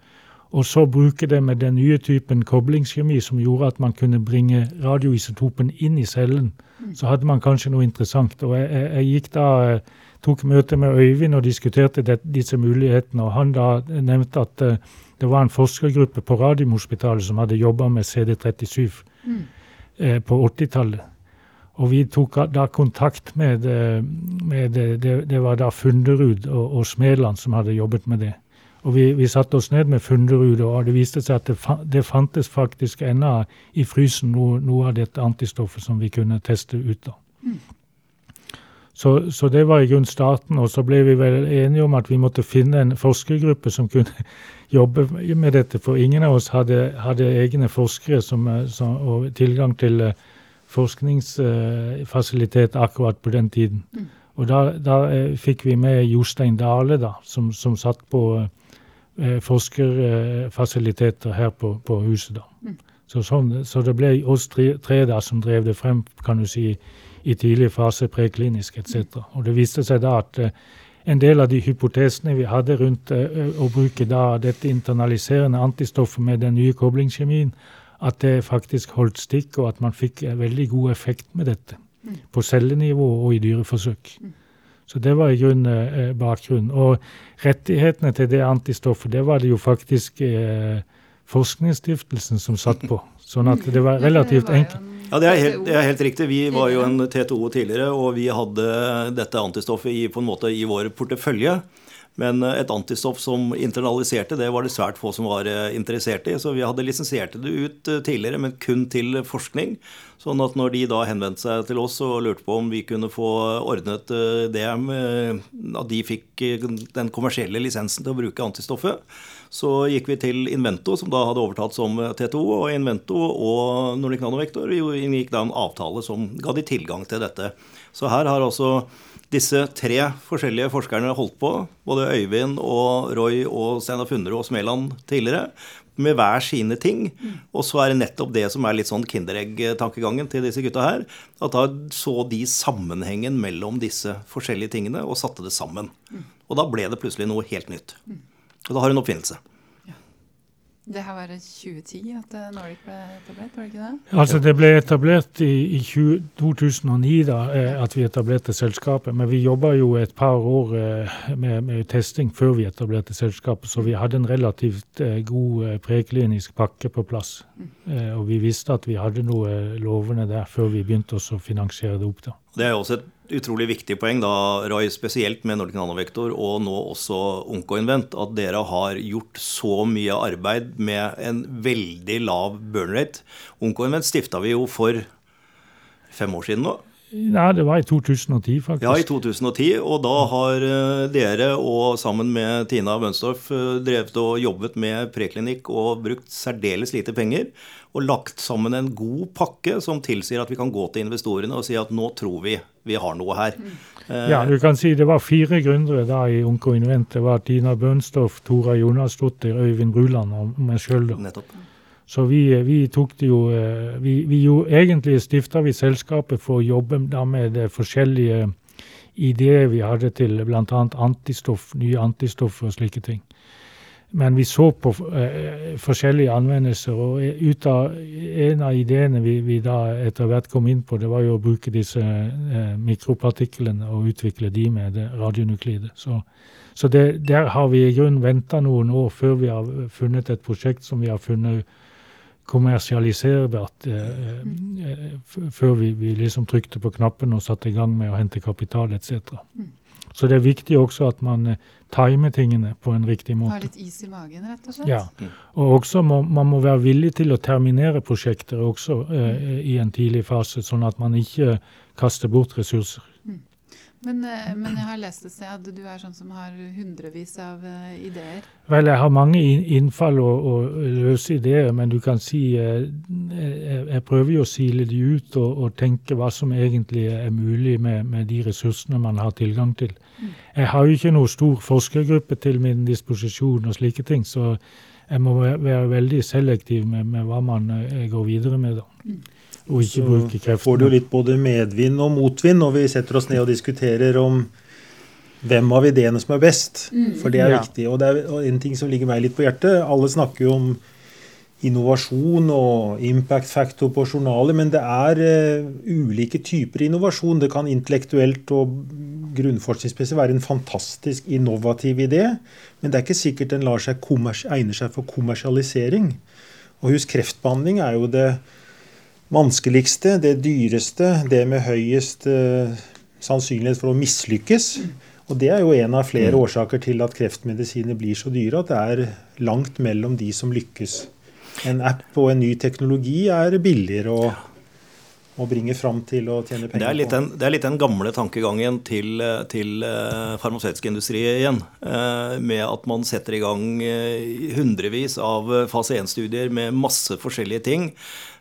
og så bruke det med den nye typen koblingskjemi som gjorde at man kunne bringe radioisotopen inn i cellen, så hadde man kanskje noe interessant. Og jeg, jeg, gikk da, eh, tok møte med Øyvind og diskuterte det, disse mulighetene. Og han da nevnte at uh, det var en forskergruppe på Radiumhospitalet som hadde jobba med CD37 mm. uh, på 80-tallet. Og vi tok da kontakt med, eh, med det, det, var da Funderud og, og Smedland som hadde jobbet med det. Og vi, vi satte oss ned med Funderud, og det viste seg at det, det fantes faktisk ennå i frysen noe, noe, av dette antistoffet som vi kunne teste ut. Mm. Så, så, det var i grunn starten. Og så ble vi vel enige om at vi måtte finne en forskergruppe som kunne (laughs) jobbe med dette. For ingen av oss hadde, hadde egne forskere som, som, og tilgang til uh, forskningsfasilitet akkurat på den tiden. Mm. Og da, da eh, fikk vi med Jostein Dale, da, som, som satt på eh, forskerfasiliteter her på, på huset. da. Mm. Så, sånn, så, det ble oss tre, tre da som drev det frem kan du si, i tidlig fase, preklinisk etc. Og det viste seg da at eh, en del av de hypotesene vi hadde rundt å bruke da dette internaliserende antistoffet med den nye koblingskjemien, at det faktisk holdt stikk, og at man fikk veldig god effekt med dette. På cellenivå og i dyreforsøk. Så det var i grunnen eh, bakgrunnen. Og rettighetene til det antistoffet, det var det jo faktisk eh, Forskningsstiftelsen som satt på. Sånn at det var relativt enkelt. Ja, det er, helt, det er, helt, riktig. Vi var jo en TTO tidligere, og vi hadde dette antistoffet i, på en måte i vår portefølje. Men eh, et antistoff som internaliserte, det var det svært få som var eh, interessert i. Så vi hadde lisensiert det ut eh, tidligere, men kun til forskning. Sånn at når de da henvendte seg til oss og lurte på om vi kunne få ordnet det at de fikk den kommersielle lisensen til å bruke antistoffet, så gikk vi til Invento, som da hadde overtatt som TTO. Og Invento og Nordic Nanovektor inngikk da en avtale som ga de tilgang til dette. Så her har altså disse tre forskjellige forskerne holdt på, både Øyvind og Roy og Steinar Funnerud og Smeland tidligere, med hver sine ting. Og så er det nettopp det som er litt sånn Kinderegg-tankegangen til disse gutta her. At da så de sammenhengen mellom disse forskjellige tingene og satte det sammen. Og da ble det plutselig noe helt nytt. Og da har hun oppfinnelse. Det her var i 2010 at eh, Nordic ble etablert, var det ikke det? Altså Det ble etablert i, i 20, 2009 da, eh, at vi etablerte selskapet. Men vi jobba jo et par år eh, med, med, testing før vi etablerte selskapet, så vi hadde en relativt god preklinisk pakke på plass. Mm. Og vi visste at vi hadde noe lovende der før vi begynte å finansiere det opp. da. Det er jo også et utrolig viktig poeng, da, Roy, spesielt med Nordic Nanovektor og nå også Onkoinvent, at dere har gjort så mye arbeid med en veldig lav burn rate. Onkoinvent stifta vi jo for fem år siden nå. Ja, det var i 2010, faktisk. Ja, i 2010. Og da har eh, dere og sammen med Tina Bønsdorf eh, drevet og jobbet med preklinikk og brukt særdeles lite penger. Og lagt sammen en god pakke som tilsier at vi kan gå til investorene og si at nå tror vi vi har noe her. Mm. Ja, du kan si det var fire gründere da i Onko Invent. Det var Tina Bønsdorf, Tora Jonasdottir, Øyvind Bruland og meg sjøl. Nettopp. Så vi, vi, tok det jo eh, Vi, vi jo egentlig stifta vi selskapet for å jobbe da med forskjellige ideer vi hadde til bl.a. antistoff, nye antistoffer og slike ting. Men vi så på eh, forskjellige anvendelser, og ut av en av ideene vi, vi, da etter hvert kom inn på, det var jo å bruke disse eh, mikropartiklene og utvikle de med det radionuklidet. Så, så det, der har vi i grunnen venta noen år før vi har funnet et prosjekt som vi har funnet kommersialiserbart eh, eh, før vi, vi, liksom trykte på knappen og satte i gang med å hente kapital etc. Mm. Så det er viktig også at man eh, timer tingene på en riktig måte. Ha litt is i magen, rett og slett? Ja. Og også må, man må være villig til å terminere prosjekter også eh, i en tidlig fase, sånn at man ikke kaster bort ressurser. Men, eh, men, jeg har lest et sted at du er sånn som har hundrevis av uh, ideer? Vel, jeg har mange innfall og, og, løse ideer, men du kan si uh, jeg, jeg, prøver jo å sile de ut og, og, tenke hva som egentlig er mulig med, med, de ressursene man har tilgang til. Mm. Jeg har jo ikke noe stor forskergruppe til min disposisjon og slike ting, så jeg må være veldig selektiv med, med hva man uh, går videre med. da. Mm og ikke bruke kreftene. får du litt både medvind og motvind når vi setter oss ned og diskuterer om hvem av ideene som er best. Mm. For det er ja. viktig. Og det er en ting som ligger meg litt på hjertet. Alle snakker jo om innovasjon og impact factor på journaler, men det er uh, ulike typer innovasjon. Det kan intellektuelt og grunnforskningsmessig være en fantastisk innovativ idé, men det er ikke sikkert den seg egner seg for kommersialisering. Og husk, kreftbehandling er jo det vanskeligste, det dyreste, det med høyest uh, sannsynlighet for å mislykkes. Og Det er jo en av flere mm. årsaker til at kreftmedisiner blir så dyre, at det er langt mellom de som lykkes. En app og en ny teknologi er billigere å, å bringe fram til å tjene penger det på. En, det er litt den gamle tankegangen til, til uh, farmasøytisk industri igjen. Uh, med at man setter i gang hundrevis av fase 1-studier med masse forskjellige ting.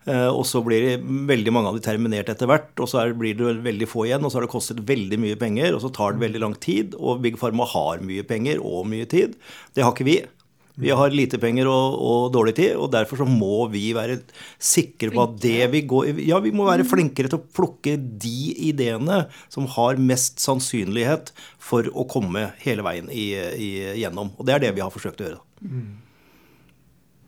Eh, og så blir veldig mange av de terminert etter hvert, og så blir det veldig få igjen. Og så har det kostet veldig mye penger, og så tar det veldig lang tid. Og Big Pharma har mye penger og mye tid. Det har ikke vi. Vi har lite penger og, og, dårlig tid, og derfor så må vi være sikre på at det vi går Ja, vi må være flinkere til å plukke de ideene som har mest sannsynlighet for å komme hele veien i, i, gjennom. Og det er det vi har forsøkt å gjøre. Mm.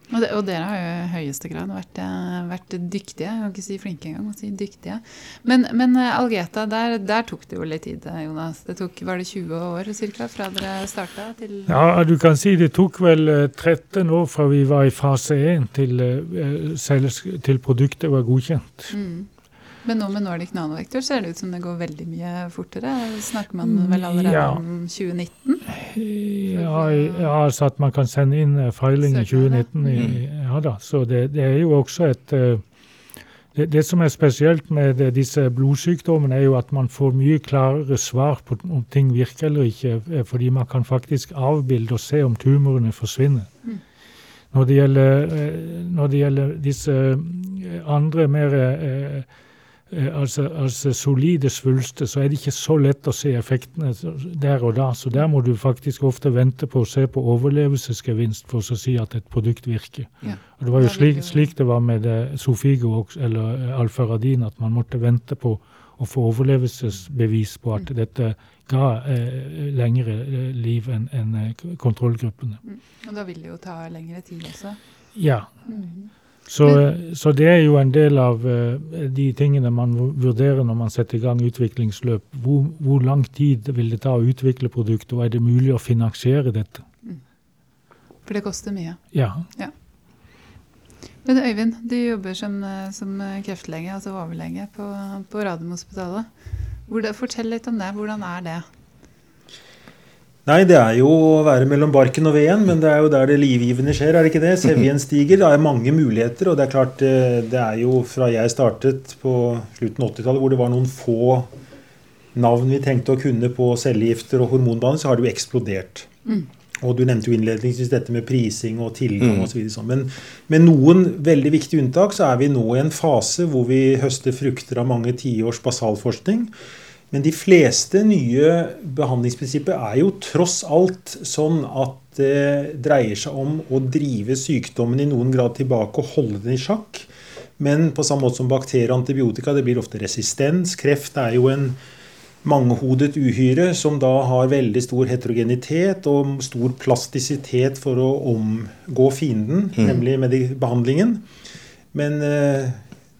Og, det, og, dere har jo i høyeste grad vært, eh, vært dyktige. Jeg kan ikke si flinke engang, men si dyktige. Men, men eh, Algeta, der, der, tok det jo litt tid, eh, Jonas. Det tok, Var det 20 år cirka, fra dere starta til Ja, du kan si det tok vel 13 år fra vi var i fase 1 til, til produktet var godkjent. Mm. Men nå med Nordic Nanovektor ser det ut som det går veldig mye fortere. Snakker man vel allerede ja. om 2019? Ja, ja, altså at man kan sende inn feiling filing i 2019. I, mm. ja da, så det, det, er jo også et eh, det, det, som er spesielt med disse blodsykdommene, er jo at man får mye klarere svar på om ting virker eller ikke, eh, fordi man kan faktisk avbilde og se om tumorene forsvinner. Mm. Når, det gjelder, når det gjelder disse andre mer Eh, altså, altså, solide svulster, så er det ikke så lett å se effektene der og da. Så der må du faktisk ofte vente på å se på overlevelsesgevinst for å si at et produkt virker. Ja. Og Det var jo slik, slik det var med eh, Sofigo eller eh, Alfaradin, at man måtte vente på å få overlevelsesbevis på at mm. dette ga eh, lengre liv enn en kontrollgruppene. Mm. Og da vil det jo ta lengre tid også? Ja. Mm. Så, så, det er jo en del av uh, de tingene man vurderer når man setter i gang utviklingsløp. Hvor, hvor, lang tid vil det ta å utvikle produktet, og er det mulig å finansiere dette? Mm. For det koster mye? Ja. ja. Men Øyvind, du jobber som, eh, som kreftlege, altså overlege, på, på Radiumhospitalet. Fortell litt om det. Hvordan er det? Nei, det er jo å være mellom barken og veden, men det er jo der det livgivende skjer, er det ikke det? Sevjen stiger. Det er mange muligheter, og det er klart eh, Det er jo fra jeg startet på slutten av 80-tallet, hvor det var noen få navn vi tenkte å kunne på cellegifter og hormonbehandling, så har det jo eksplodert. Mm. Og du nevnte jo innledningsvis dette med prising og tilgang mm. osv. Så Men med noen veldig viktige unntak så er vi nå i en fase hvor vi høster frukter av mange tiårs basalforskning. Men de fleste nye behandlingsprinsipper er jo tross alt sånn at det dreier seg om å drive sykdommen i noen grad tilbake og holde den i sjakk. Men på samme måte som bakterier og antibiotika, det blir ofte resistens. Kreft er jo en mangehodet uhyre som da har veldig stor heterogenitet og stor plastisitet for å omgå fienden, mm. nemlig med behandlingen. Men eh,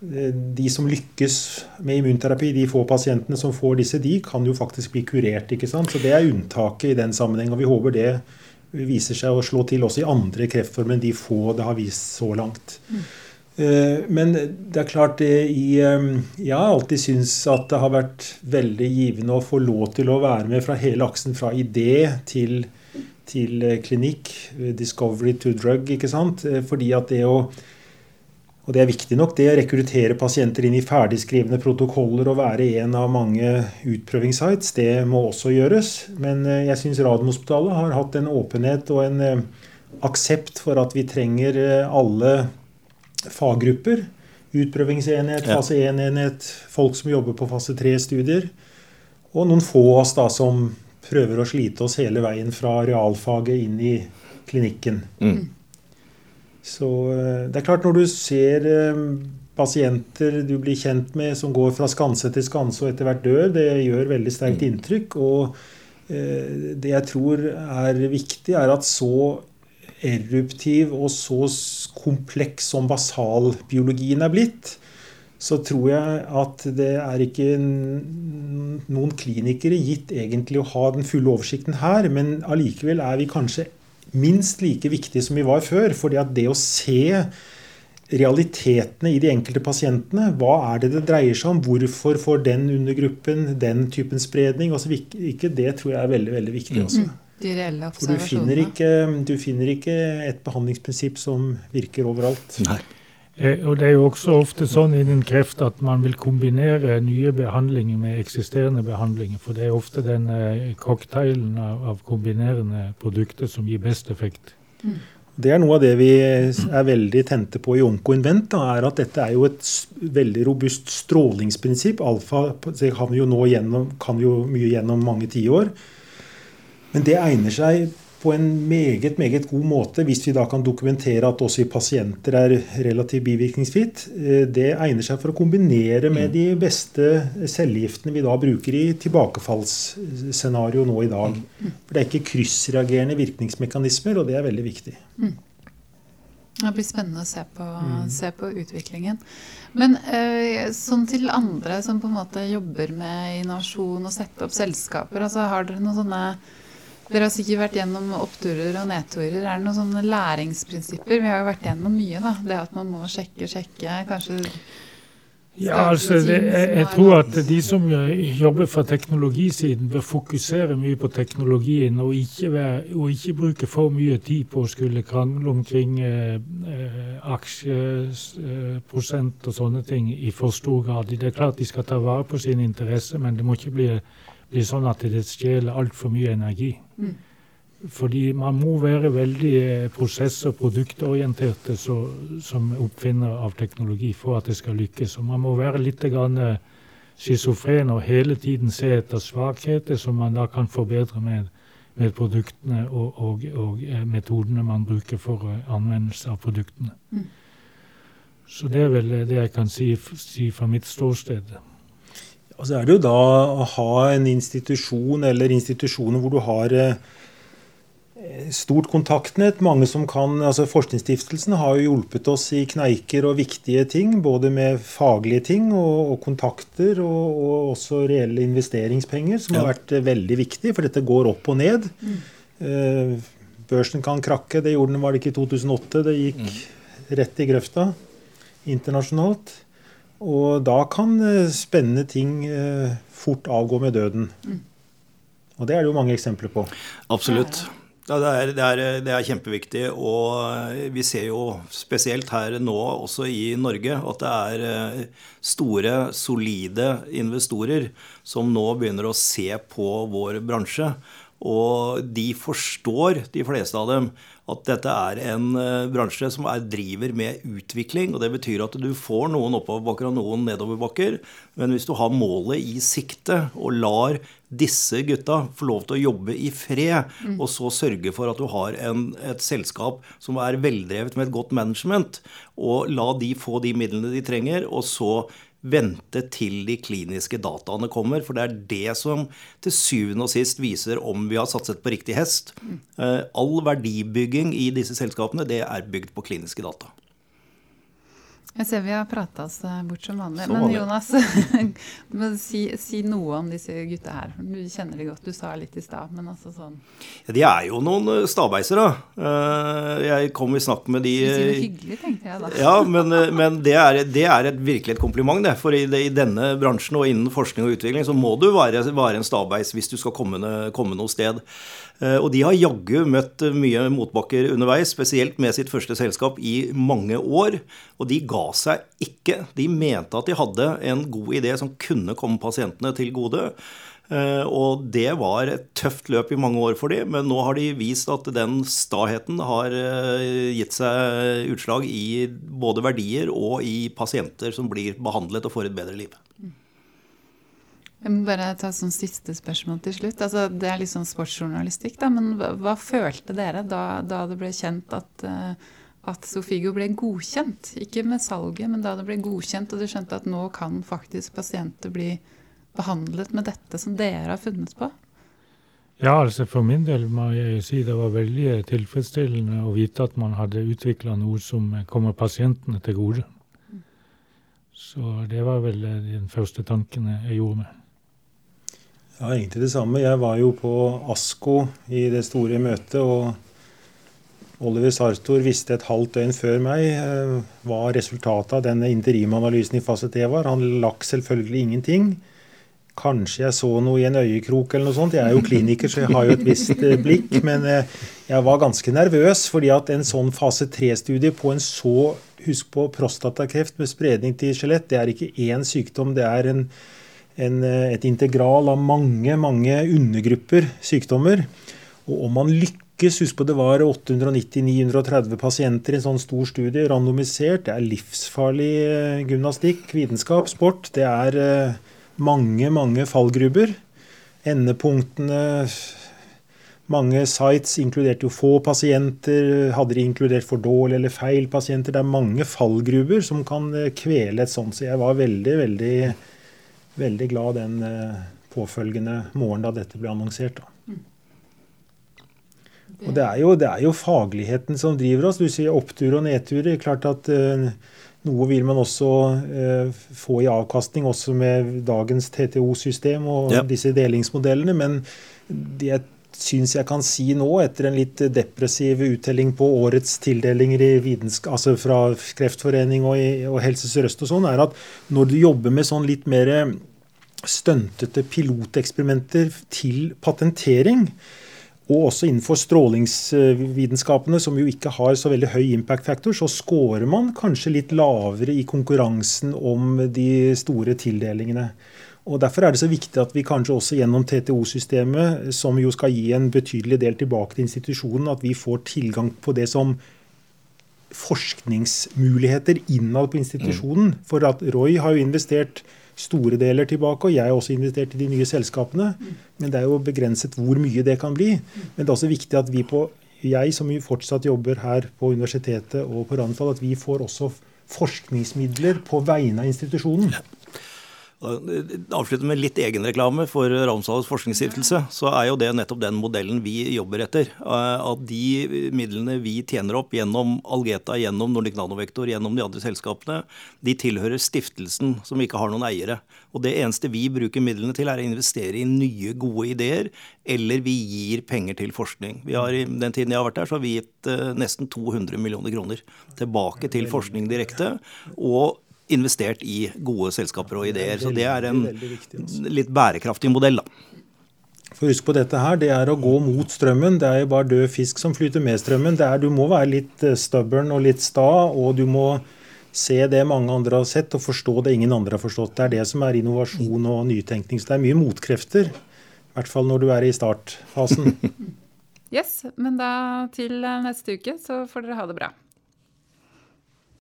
de som lykkes med immunterapi, de få pasientene som får disse, de kan jo faktisk bli kurert. ikke sant? Så Det er unntaket i den sammenheng. Og vi håper det viser seg å slå til også i andre kreftformer enn de få det har vist så langt. Mm. Men det er klart det i Jeg har alltid syntes at det har vært veldig givende å få lov til å være med fra hele aksen fra idé til, til klinikk. Discovery to drug, ikke sant. Fordi at det å og det er viktig nok, det å rekruttere pasienter inn i ferdigskrevne protokoller og være en av mange utprøvingssites, det må også gjøres. Men eh, jeg syns Radiumhospitalet har hatt en åpenhet og en eh, aksept for at vi trenger eh, alle faggrupper. Utprøvingsenhet, fase 1-enhet, folk som jobber på fase 3-studier. Og noen få av oss da som prøver å slite oss hele veien fra realfaget inn i klinikken. Mm. Så eh, det er klart, når du ser eh, pasienter du blir kjent med som går fra skanse til skanse og etter hvert dør, det gjør veldig sterkt mm. inntrykk. Og eh, det jeg tror er viktig, er at så eruptiv og så kompleks som basalbiologien er blitt, så tror jeg at det er ikke noen klinikere gitt egentlig å ha den fulle oversikten her, men allikevel er vi kanskje minst like viktig som vi var før. fordi at det å se realitetene i de enkelte pasientene. Hva er det det dreier seg om? Hvorfor får den undergruppen den typen spredning? Altså, ikke det tror jeg er veldig veldig viktig. også. Mm. De reelle For du finner, ikke, du finner ikke et behandlingsprinsipp som virker overalt. Nei. Eh, og Det er jo også ofte sånn innen kreft at man vil kombinere nye behandlinger med eksisterende behandlinger. For det er ofte den eh, cocktailen av, kombinerende produkter som gir best effekt. Mm. Det er noe av det vi er veldig tente på i Onkoinvent. er at dette er jo et veldig robust strålingsprinsipp. Alfa kan vi jo nå gjennom, kan vi jo mye gjennom mange tiår. Men det egner seg på en meget meget god måte, hvis vi da kan dokumentere at også i pasienter er relativt bivirkningsfritt. Eh, det egner seg for å kombinere med mm. de beste cellegiftene vi da bruker i tilbakefallsscenario nå i dag. Mm. For Det er ikke kryssreagerende virkningsmekanismer, og det er veldig viktig. Mm. Det blir spennende å se på, se på utviklingen. Men eh, sånn til andre som på en måte jobber med innovasjon og setter opp selskaper, altså har dere noen sånne dere har sikkert vært gjennom oppturer og nedturer. Er det noen sånne læringsprinsipper? Vi har jo vært gjennom mye, da. Det at man må sjekke, sjekke. Kanskje ja, altså, det, jeg, jeg, tror at de som jobber fra teknologisiden, bør fokusere mye på teknologien og ikke, være, og ikke bruke for mye tid på å skulle krangle omkring eh, eh, aksjeprosent og sånne ting i for stor grad. Det er klart de skal ta vare på sin interesse, men det må ikke bli, bli sånn at det stjeler altfor mye energi. Mm. Fordi man må være veldig eh, prosess- og produktorienterte så, som oppfinner av teknologi for at det skal lykkes. Og man må være litt eh, schizofren og hele tiden se etter svakheter som man da kan forbedre med, med produktene og, og, og, eh, metodene man bruker for anvendelse av produktene. Mm. Så det er vel det jeg kan si, si fra mitt ståsted. Og så er det jo da å ha en institusjon eller institusjoner hvor du har stort kontaktnett. mange som kan, altså Forskningsstiftelsen har jo hjulpet oss i kneiker og viktige ting. Både med faglige ting og, og kontakter, og, og, også reelle investeringspenger, som ja. har vært eh, veldig viktig, for dette går opp og ned. Mm. Eh, børsen kan krakke. Det gjorde den var det ikke i 2008. Det gikk mm. rett i grøfta internasjonalt. Og da kan eh, spennende ting eh, fort avgå med døden. Mm. Og det er det jo mange eksempler på. Absolutt. Ja, det er, det, er, det er, kjempeviktig. Og vi ser jo spesielt her nå, også i Norge, at det er eh, store, solide investorer som nå begynner å se på vår bransje. Og de forstår, de fleste av dem, at dette er en eh, bransje som er, driver med utvikling. og Det betyr at du får noen oppoverbakker og noen nedoverbakker. Men hvis du har målet i sikte og lar disse gutta få lov til å jobbe i fred, mm. og så sørge for at du har en, et selskap som er veldrevet med et godt management, og la de få de midlene de trenger, og så vente til de kliniske dataene kommer. For det er det som til syvende og sist viser om vi har satset på riktig hest. Eh, all verdibygging i disse selskapene det er bygd på kliniske data. Jeg ser vi har prata oss eh, bort som vanlig. Som men Jonas, (laughs) si, si, noe om disse gutta her. Du kjenner de godt. Du sa litt i stad, men altså sånn ja, De er jo noen eh, stabeiser, da. Eh, jeg kom i snakk med de Du sier det hyggelig, tenkte jeg da. Ja, men, men det, er, det, er, et virkelig et kompliment, det. For i, i, denne bransjen og innen forskning og utvikling så må du være, være en stabeis hvis du skal komme, komme noe sted. Eh, og de har jaggu møtt mye motbakker underveis, spesielt med sitt første selskap i mange år. Og de ga seg ikke. De mente at de hadde en god idé som kunne komme pasientene til gode. Eh, og det var et tøft løp i mange år for dem, men nå har de vist at den staheten har eh, gitt seg utslag i både verdier og i pasienter som blir behandlet og får et bedre liv. Jeg må bare ta sånn siste spørsmål til slutt. Altså, det er litt sånn sportsjournalistikk, da, men hva, hva følte dere da, da, det ble kjent at, uh, at Sofigo ble godkjent? Ikke med salget, men da det ble godkjent, og du skjønte at nå kan faktisk pasienter bli behandlet med dette som dere har funnet på? Ja, altså for min del må jeg si det var veldig tilfredsstillende å vite at man hadde utvikla noe som kommer pasientene til gode. Mm. Så det var vel den første tanken jeg gjorde meg. Ja, egentlig det samme. Jeg var jo på ASKO i det store møtet. og Oliver Sartor visste et halvt døgn før meg eh, hva resultatet av denne interimanalysen i fase T var. Han lakk selvfølgelig ingenting. Kanskje jeg så noe i en øyekrok eller noe sånt. Jeg er jo kliniker, så jeg har jo et visst eh, blikk. Men eh, jeg var ganske nervøs, fordi at en sånn fase 3-studie på en så Husk på prostatakreft med spredning til skjelett. Det er ikke én sykdom. det er en en, eh, et integral av mange, mange undergrupper sykdommer. Og om man lykkes Husk på det var 890-930 pasienter i en sånn stor studie, randomisert. Det er livsfarlig eh, gymnastikk, vitenskap, sport. Det er eh, mange, mange fallgruber. Endepunktene mange sites inkluderte jo få pasienter. Hadde de inkludert for dårlig eller feil pasienter? Det er mange fallgruber som kan kvele et sånt. Så jeg var veldig, veldig veldig glad den eh, påfølgende morgenen da dette ble annonsert. Da. Og det er, jo, det er, jo, fagligheten som driver oss. Du sier opptur og nedturer. Klart at uh, noe vil man også uh, få i avkastning, også med dagens TTO-system og ja. disse delingsmodellene. Men det jeg syns jeg kan si nå, etter en litt depressiv uttelling på årets tildelinger altså fra Kreftforening og, i, og Helse Sør-Øst og sånn, er at når du jobber med sånn litt mer stuntete piloteksperimenter til patentering, og også innenfor strålingsvitenskapene, som jo ikke har så veldig høy impact factor, så scorer man kanskje litt lavere i konkurransen om de store tildelingene. Og Derfor er det så viktig at vi kanskje også gjennom TTO-systemet, som jo skal gi en betydelig del tilbake til institusjonen, at vi får tilgang på det som forskningsmuligheter innad på institusjonen. Mm. For at Roy har jo investert store deler tilbake, og jeg har også investert i de nye selskapene. Men det er jo begrenset hvor mye det kan bli. Men det er også viktig at vi på jeg som fortsatt jobber her på universitetet og på Randfall, at vi får også forskningsmidler på vegne av institusjonen. Avslutte med litt egenreklame for Ramsdals forskningsstiftelse. Så er jo det nettopp den modellen vi jobber etter. Eh, at de midlene vi tjener opp gjennom Algeta, gjennom Nordic Nanovektor, gjennom de andre selskapene, de tilhører stiftelsen som ikke har noen eiere. Og det eneste vi bruker midlene til, er å investere i nye, gode ideer, eller vi gir penger til forskning. Vi har I den tiden jeg har vært her, så har vi gitt eh, nesten 200 millioner kroner tilbake til forskning direkte. og investert i gode selskaper og ideer. Så det er en litt bærekraftig modell, da. For husk på dette her, det er å gå mot strømmen. Det er jo bare død fisk som flyter med strømmen. Det er, du må være litt eh, stubborn og litt sta, og du må se det mange andre har sett, og forstå det ingen andre har forstått. Det er det som er innovasjon og nytenkning. Så det er mye motkrefter. I hvert fall når du er i startfasen. (laughs) yes, men da til neste uke så får dere ha det bra.